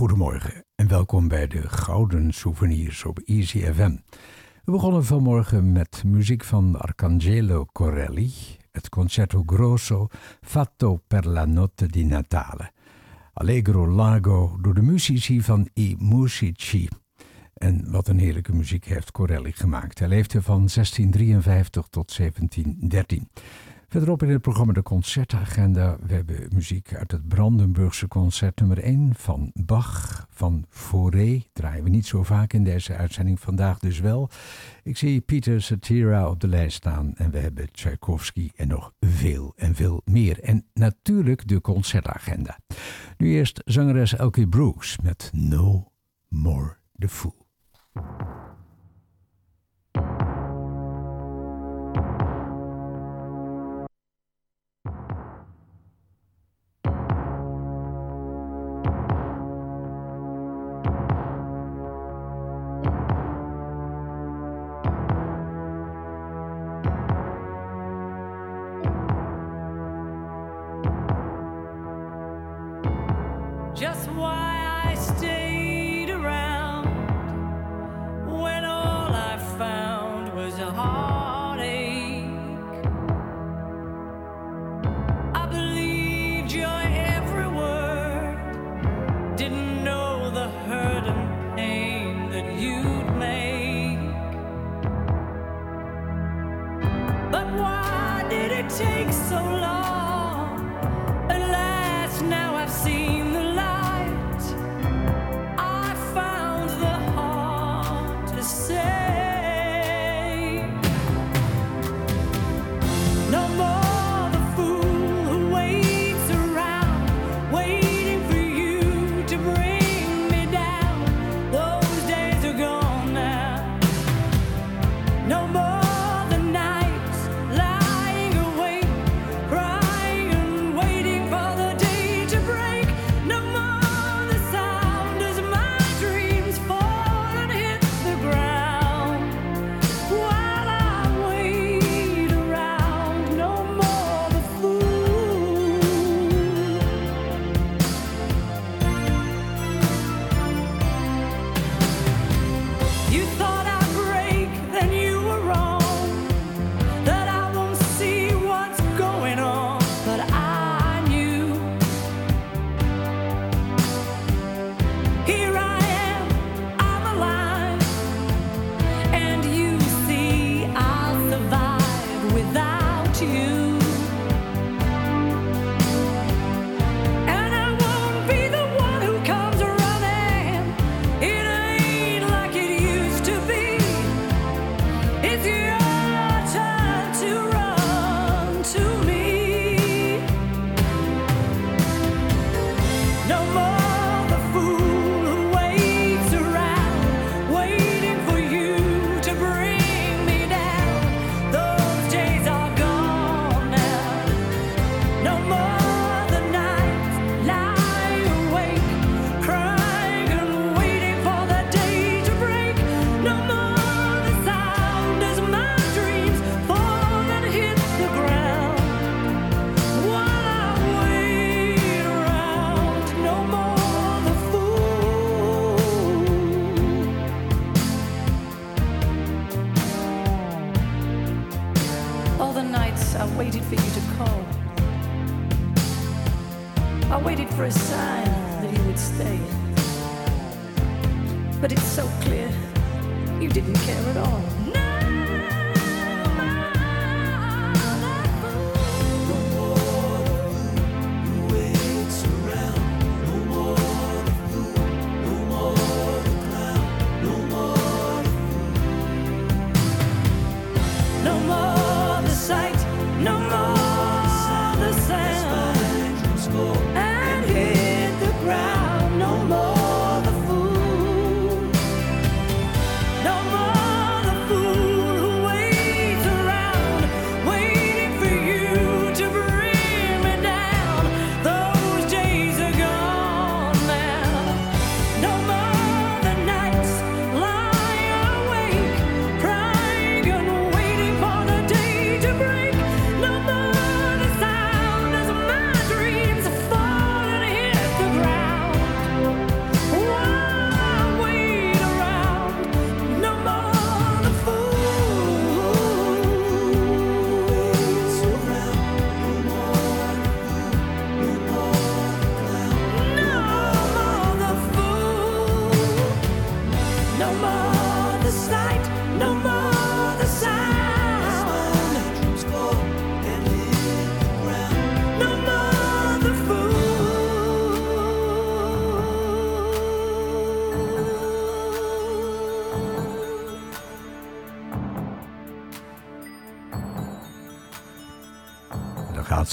Goedemorgen en welkom bij de Gouden Souvenirs op Easy FM. We begonnen vanmorgen met muziek van Arcangelo Corelli, het Concerto Grosso Fatto per la Notte di Natale. Allegro Lago door de muzici van I Musici. En wat een heerlijke muziek heeft Corelli gemaakt. Hij leefde van 1653 tot 1713. Verderop in het programma de concertagenda. We hebben muziek uit het Brandenburgse concert nummer 1 van Bach, van Fauré. Draaien we niet zo vaak in deze uitzending, vandaag dus wel. Ik zie Pieter Satira op de lijst staan en we hebben Tchaikovsky en nog veel en veel meer. En natuurlijk de concertagenda. Nu eerst zangeres Elkie Brooks met no more the fool.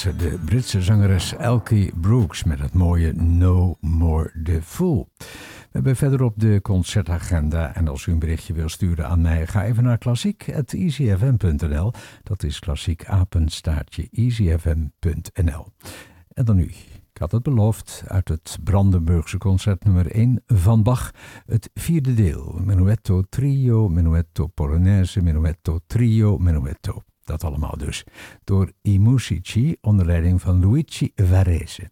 De Britse zangeres Elkie Brooks met het mooie No More The Fool. We hebben verderop de concertagenda en als u een berichtje wil sturen aan mij, ga even naar klassiek.easyfm.nl. Dat is klassiekapenstaartje easyfm.nl. En dan nu. Ik had het beloofd uit het Brandenburgse concert nummer 1 van Bach, het vierde deel, Menuetto Trio, Menuetto Polonaise, Menuetto Trio, Menuetto. Dat allemaal dus. Door I Musici onder leiding van Luigi Varese.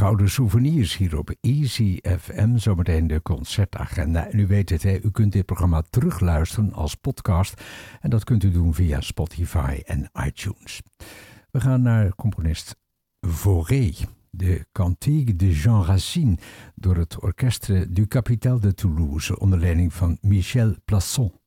Gouden souvenirs hier op Easy FM. Zometeen de concertagenda. En u weet het, hè, u kunt dit programma terugluisteren als podcast. En dat kunt u doen via Spotify en iTunes. We gaan naar componist Fauré. De Cantique de Jean Racine door het Orchestre du Capital de Toulouse onder leiding van Michel Plasson.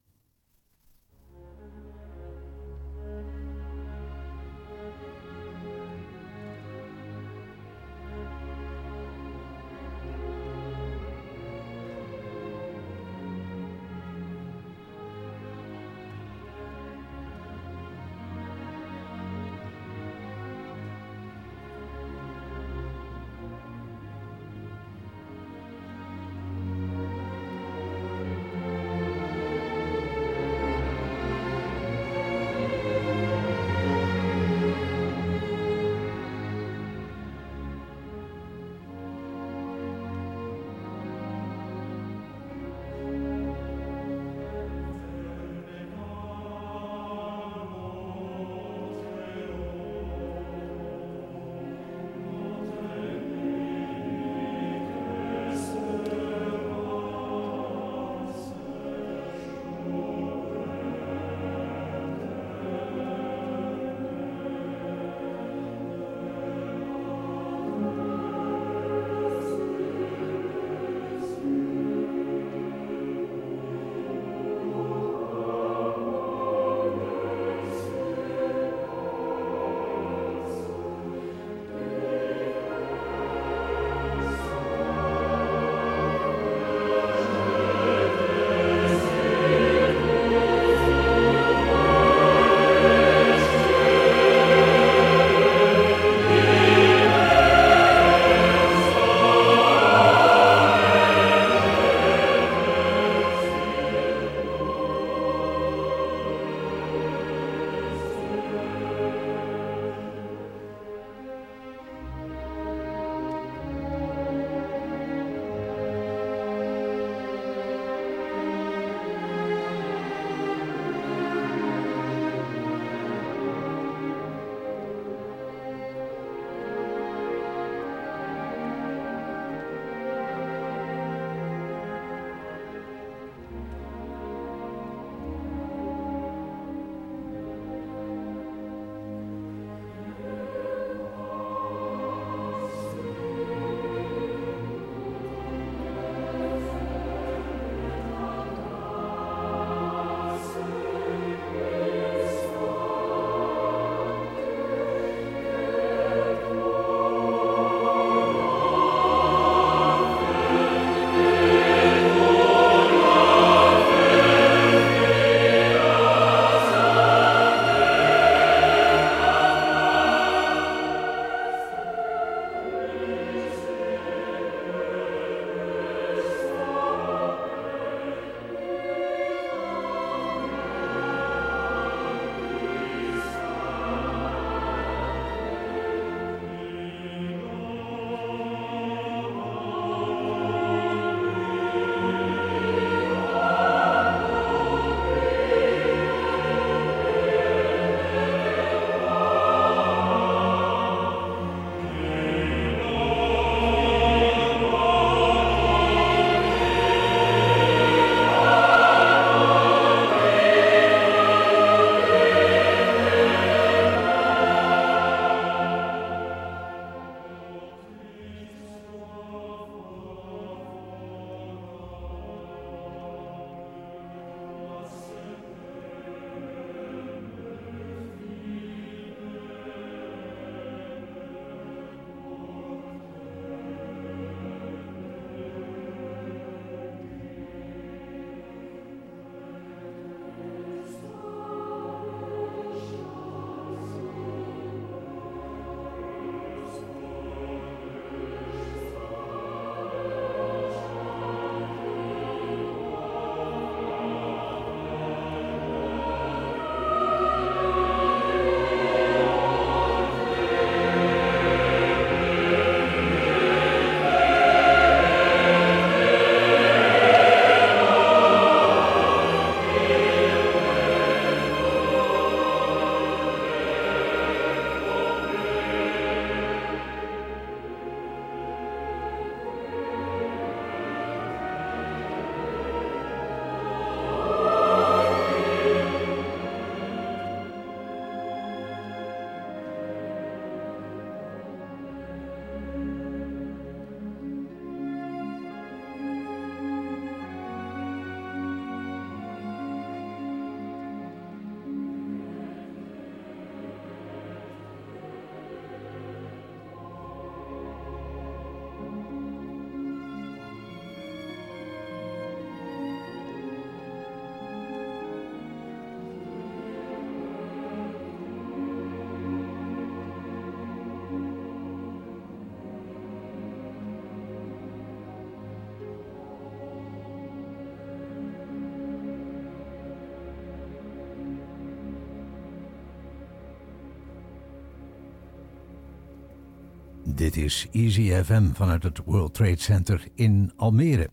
Dit is Easy FM vanuit het World Trade Center in Almere.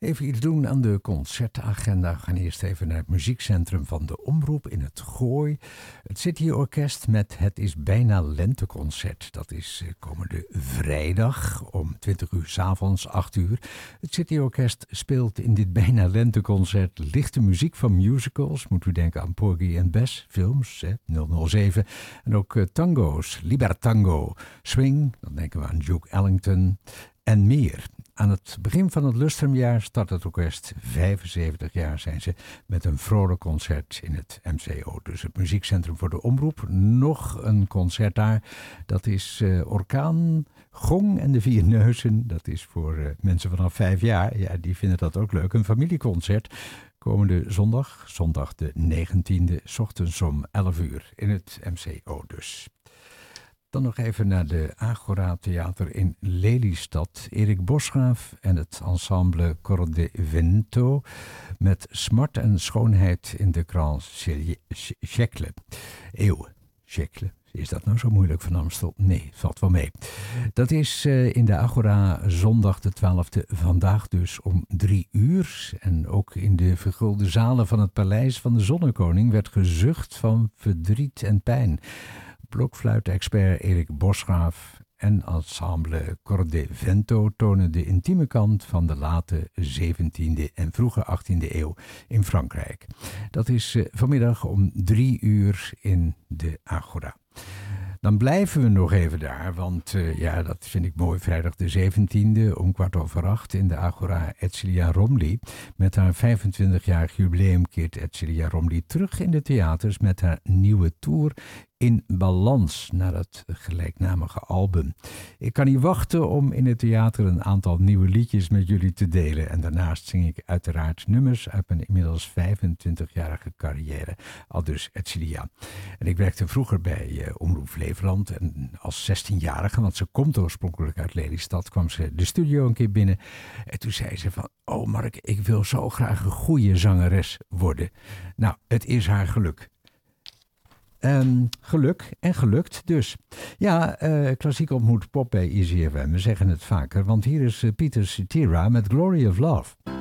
Even iets doen aan de concertagenda. We gaan eerst even naar het muziekcentrum van de Omroep in het Gooi. Het City Orkest met Het is bijna lenteconcert. Dat is eh, komende vrijdag om 20 uur s avonds, 8 uur. Het City Orkest speelt in dit bijna lenteconcert lichte muziek van musicals. Moet u denken aan Porgy and Bess, films, 007. En ook eh, tango's, Libertango, swing, dan denken we aan Duke Ellington en meer. Aan het begin van het lustrumjaar start het orkest. 75 jaar zijn ze met een vrolijk concert in het MCO. Dus het muziekcentrum voor de omroep. Nog een concert daar. Dat is uh, Orkaan, Gong en de Vier Neuzen. Dat is voor uh, mensen vanaf vijf jaar. Ja, die vinden dat ook leuk. Een familieconcert. Komende zondag, zondag de 19e, ochtends om 11 uur in het MCO dus. Dan nog even naar de Agora Theater in Lelystad. Erik Bosgraaf en het ensemble Cor de Vento met Smart en Schoonheid in de Grand Siècle. Eeuw, Siècle. Is dat nou zo moeilijk van Amstel? Nee, valt wel mee. Dat is uh, in de Agora zondag de 12e, vandaag dus om drie uur. En ook in de vergulde zalen van het Paleis van de Zonnekoning werd gezucht van verdriet en pijn blokfluitexpert Erik Bosgraaf en ensemble Corde Vento tonen de intieme kant van de late 17e en vroege 18e eeuw in Frankrijk. Dat is uh, vanmiddag om drie uur in de Agora. Dan blijven we nog even daar, want uh, ja, dat vind ik mooi. Vrijdag de 17e om kwart over acht in de Agora Etcilia Romli. Met haar 25-jarig jubileum keert Etcilia Romli terug in de theaters met haar nieuwe tour in balans naar het gelijknamige album. Ik kan niet wachten om in het theater een aantal nieuwe liedjes met jullie te delen. En daarnaast zing ik uiteraard nummers uit mijn inmiddels 25-jarige carrière, al dus Etcilia. En ik werkte vroeger bij uh, Omroep Flevoland en als 16-jarige, want ze komt oorspronkelijk uit Lelystad, kwam ze de studio een keer binnen. En toen zei ze van, oh Mark, ik wil zo graag een goede zangeres worden. Nou, het is haar geluk. Um, geluk en gelukt dus. Ja, uh, klassiek ontmoet pop bij Easy FM. We zeggen het vaker, want hier is uh, Pieter Cetera met Glory of Love.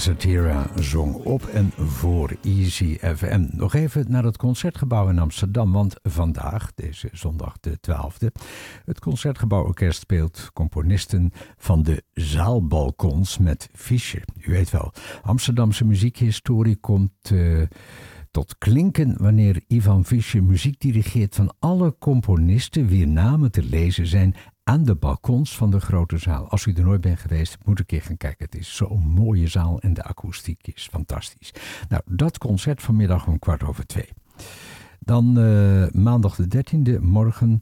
Satira zong op en voor Easy FM. Nog even naar het Concertgebouw in Amsterdam, want vandaag, deze zondag de 12e, het Concertgebouworkest speelt componisten van de zaalbalkons met Fischer. U weet wel, Amsterdamse muziekhistorie komt... Uh, tot klinken wanneer Ivan Fischer muziek dirigeert van alle componisten wier namen te lezen zijn aan de balkons van de grote zaal. Als u er nooit bent geweest, moet een keer gaan kijken. Het is zo'n mooie zaal en de akoestiek is fantastisch. Nou, dat concert vanmiddag om kwart over twee. Dan uh, maandag de 13e, morgen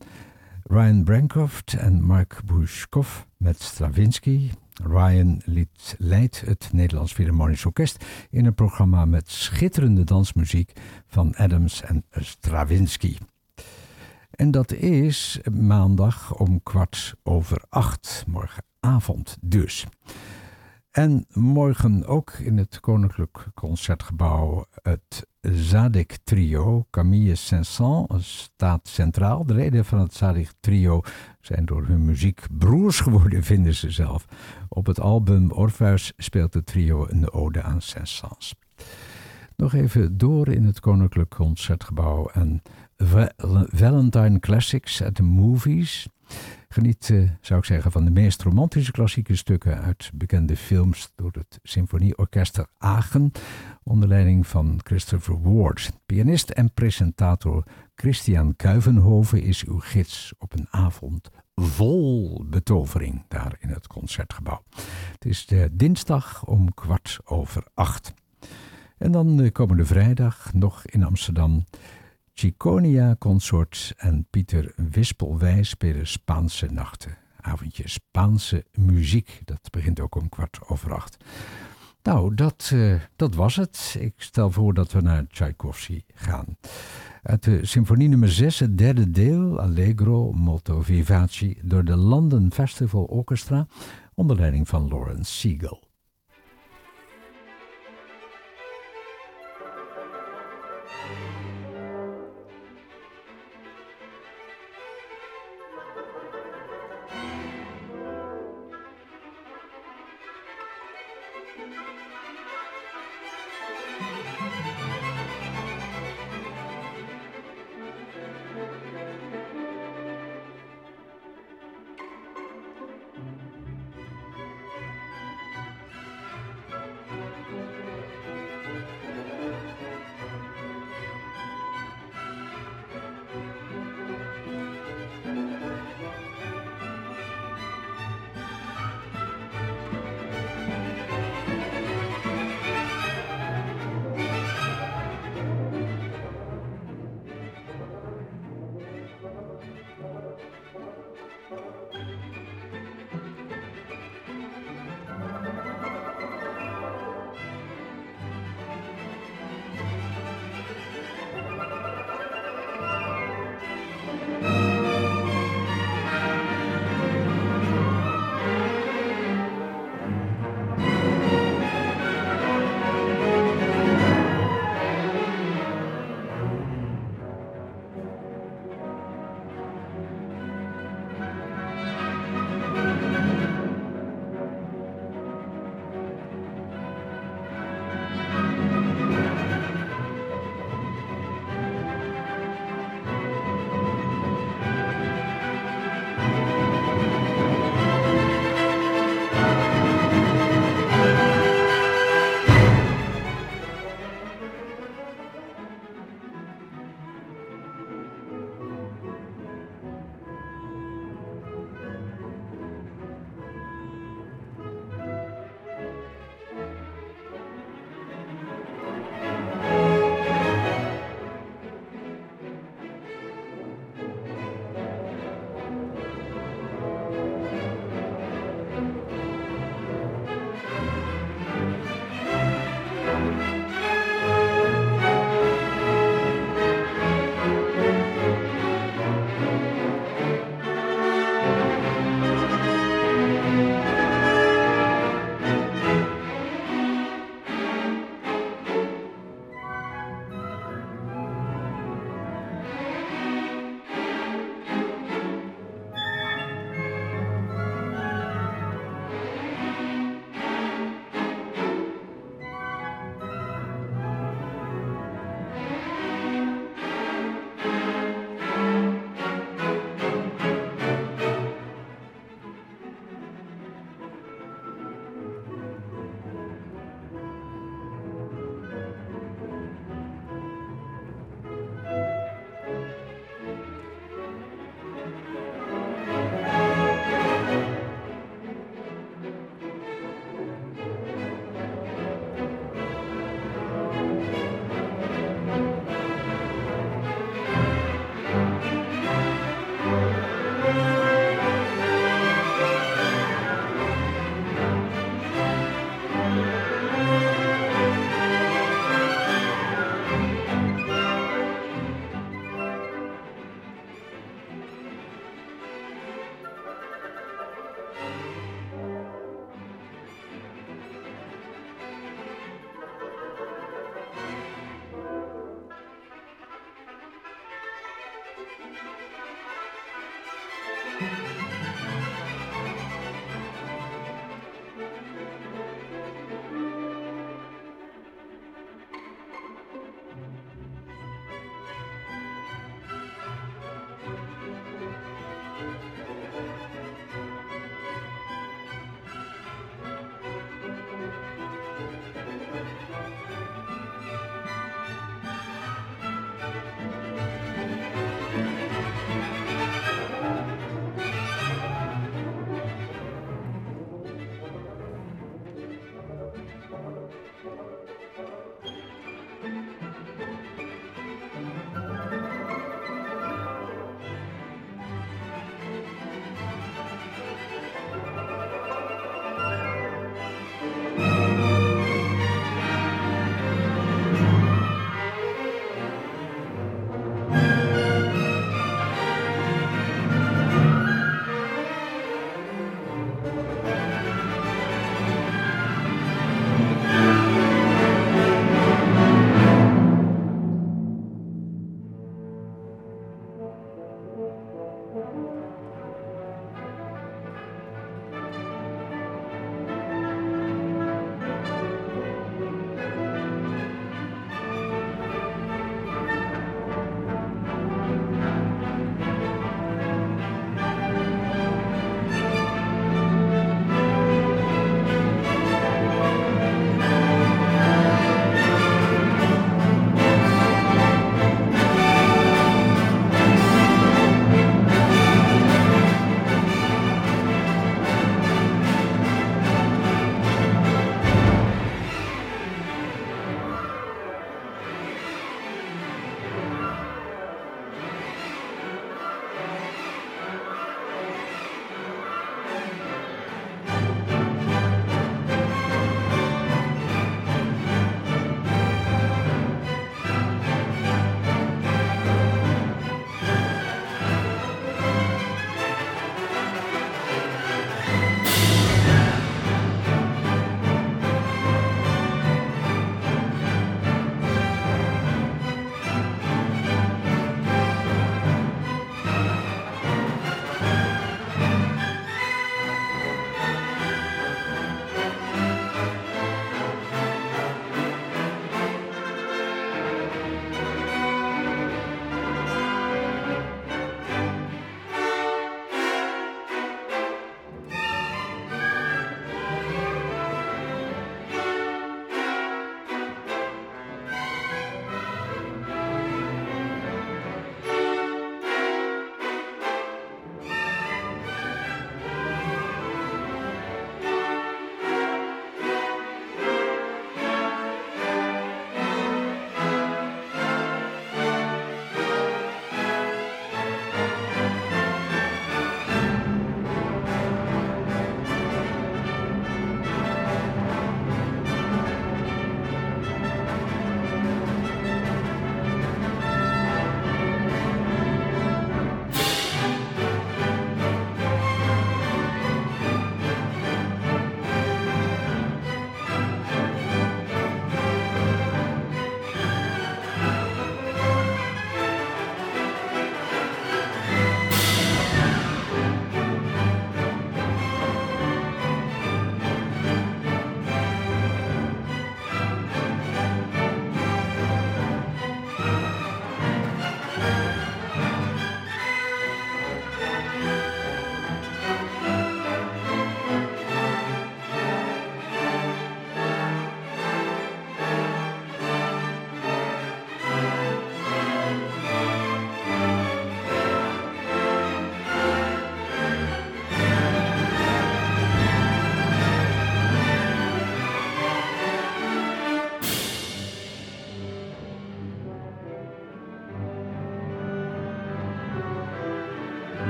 Ryan Brancroft en Mark Bushkov met Stravinsky. Ryan leidt het Nederlands Philharmonisch Orkest in een programma met schitterende dansmuziek van Adams en Stravinsky. En dat is maandag om kwart over acht, morgenavond dus. En morgen ook in het Koninklijk Concertgebouw het Zadig Trio. Camille Saint-Saëns staat centraal. De reden van het Zadig Trio zijn door hun muziek broers geworden, vinden ze zelf. Op het album Orpheus speelt het trio een ode aan Saint-Saëns. Nog even door in het Koninklijk Concertgebouw en Valentine Classics at the Movies. Geniet, uh, zou ik zeggen, van de meest romantische klassieke stukken uit bekende films door het Symfonieorkester Aachen onder leiding van Christopher Ward. Pianist en presentator Christian Kuivenhoven is uw gids op een avond vol betovering daar in het concertgebouw. Het is de dinsdag om kwart over acht. En dan de komende vrijdag nog in Amsterdam Chiconia Consort en Pieter Wispelwij spelen Spaanse nachten. Avondje Spaanse muziek. Dat begint ook om kwart over acht. Nou, dat, uh, dat was het. Ik stel voor dat we naar Tchaikovsky gaan. Uit de symfonie nummer 6, het derde deel, Allegro molto vivace, door de London Festival Orchestra onder leiding van Lawrence Siegel.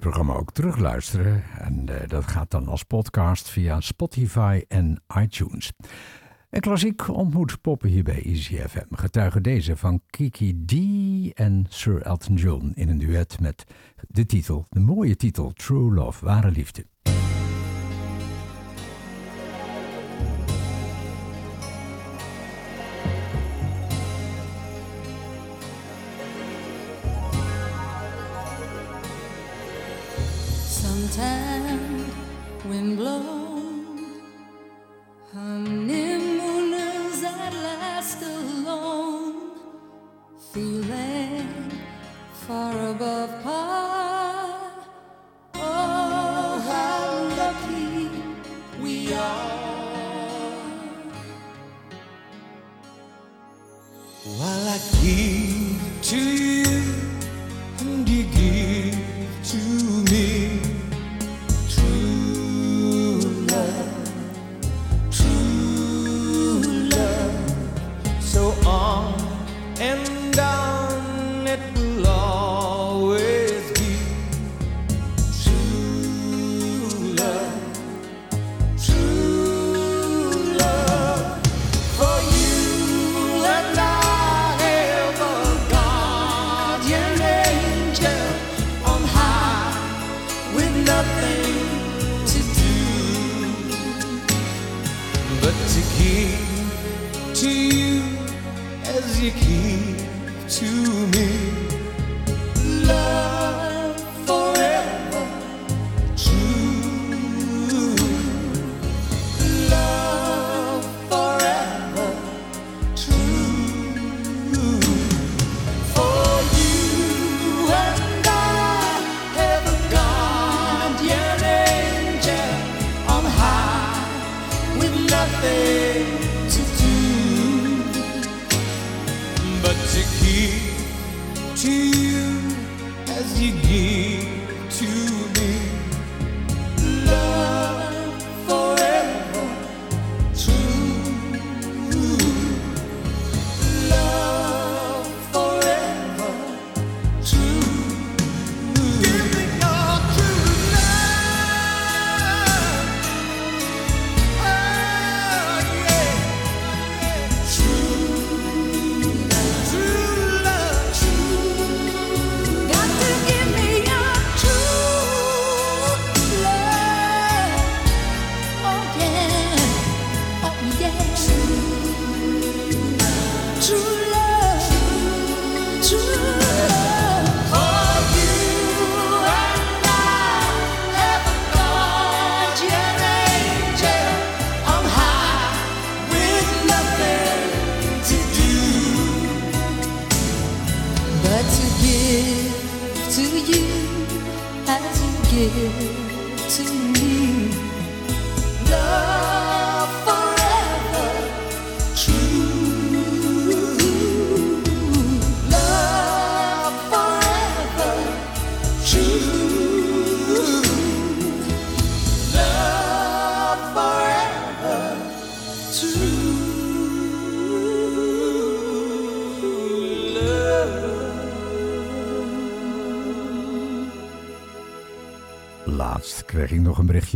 Programma ook terugluisteren. En uh, dat gaat dan als podcast via Spotify en iTunes. En klassiek ontmoet poppen hier bij Easy FM. Getuigen deze van Kiki D en Sir Elton John in een duet met de titel, de mooie titel True Love, Ware Liefde. Sometimes wind blows Honeymooners at last alone, feeling far above par. Oh, how lucky we are. While I give to you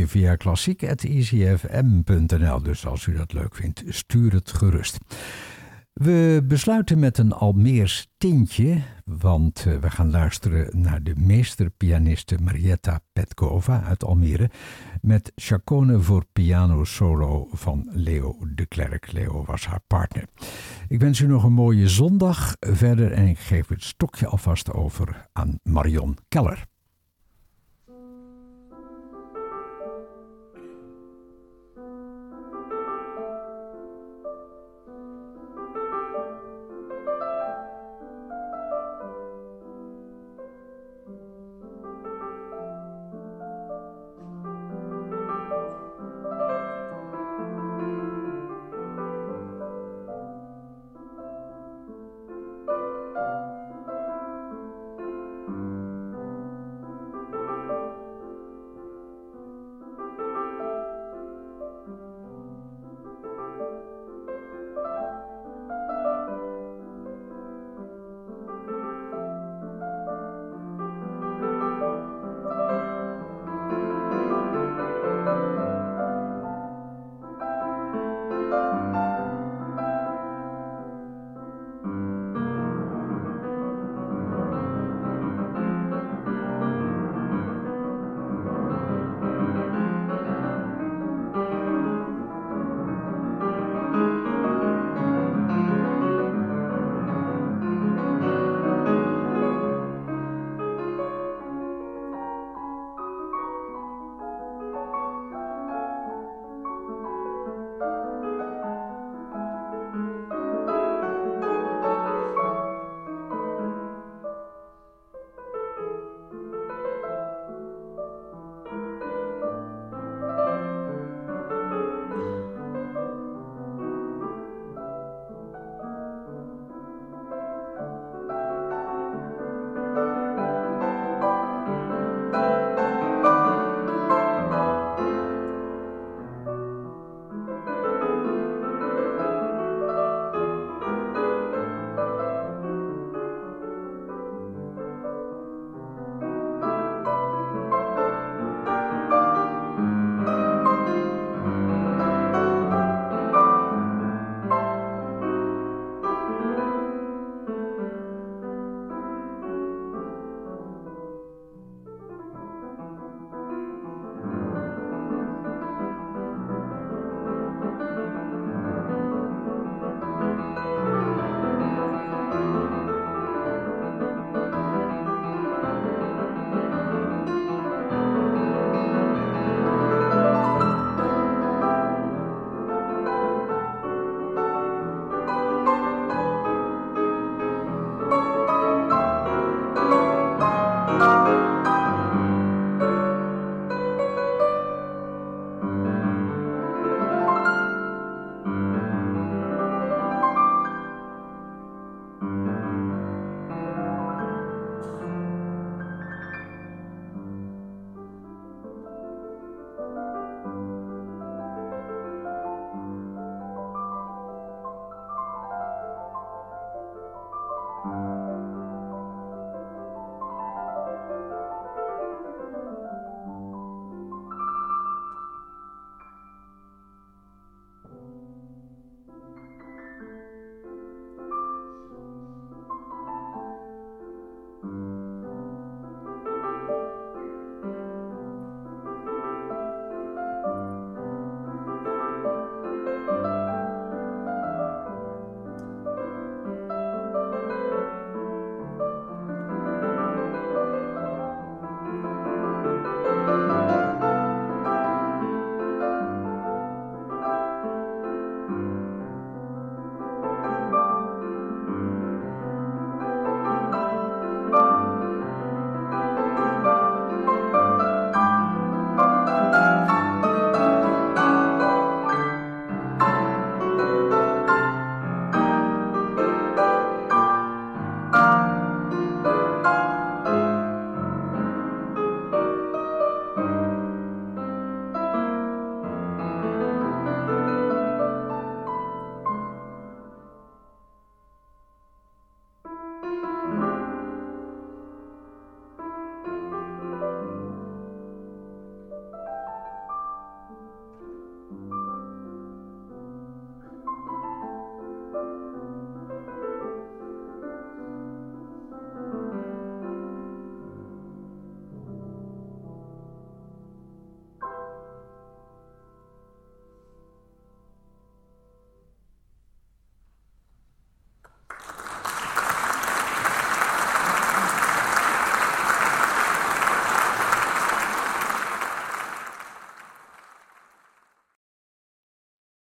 via klassiek.easyfm.nl. Dus als u dat leuk vindt, stuur het gerust. We besluiten met een Almeers tintje, want eh, we gaan luisteren naar de meesterpianiste Marietta Petkova uit Almere met Chacone voor piano solo van Leo de Klerk. Leo was haar partner. Ik wens u nog een mooie zondag verder en ik geef het stokje alvast over aan Marion Keller.